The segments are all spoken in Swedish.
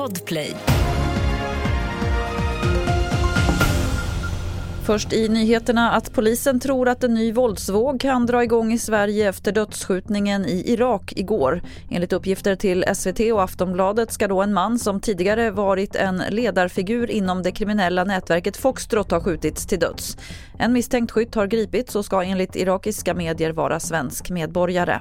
Podplay. Först i nyheterna att polisen tror att en ny våldsvåg kan dra igång i Sverige efter dödsskjutningen i Irak igår. Enligt uppgifter till SVT och Aftonbladet ska då en man som tidigare varit en ledarfigur inom det kriminella nätverket Foxtrot ha skjutits till döds. En misstänkt skytt har gripits och ska enligt irakiska medier vara svensk medborgare.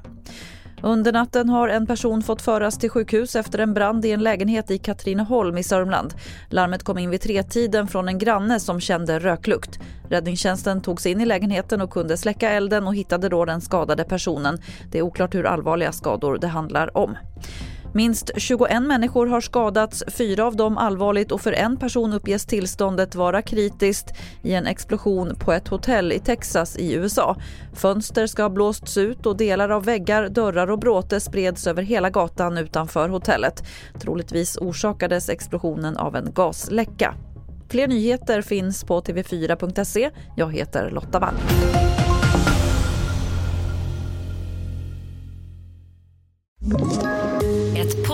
Under natten har en person fått föras till sjukhus efter en brand i en lägenhet i Katrineholm i Sörmland. Larmet kom in vid tretiden från en granne som kände röklukt. Räddningstjänsten tog sig in i lägenheten och kunde släcka elden och hittade då den skadade personen. Det är oklart hur allvarliga skador det handlar om. Minst 21 människor har skadats, fyra av dem allvarligt och för en person uppges tillståndet vara kritiskt i en explosion på ett hotell i Texas i USA. Fönster ska ha blåsts ut och delar av väggar, dörrar och bråte spreds över hela gatan utanför hotellet. Troligtvis orsakades explosionen av en gasläcka. Fler nyheter finns på tv4.se. Jag heter Lotta Wall.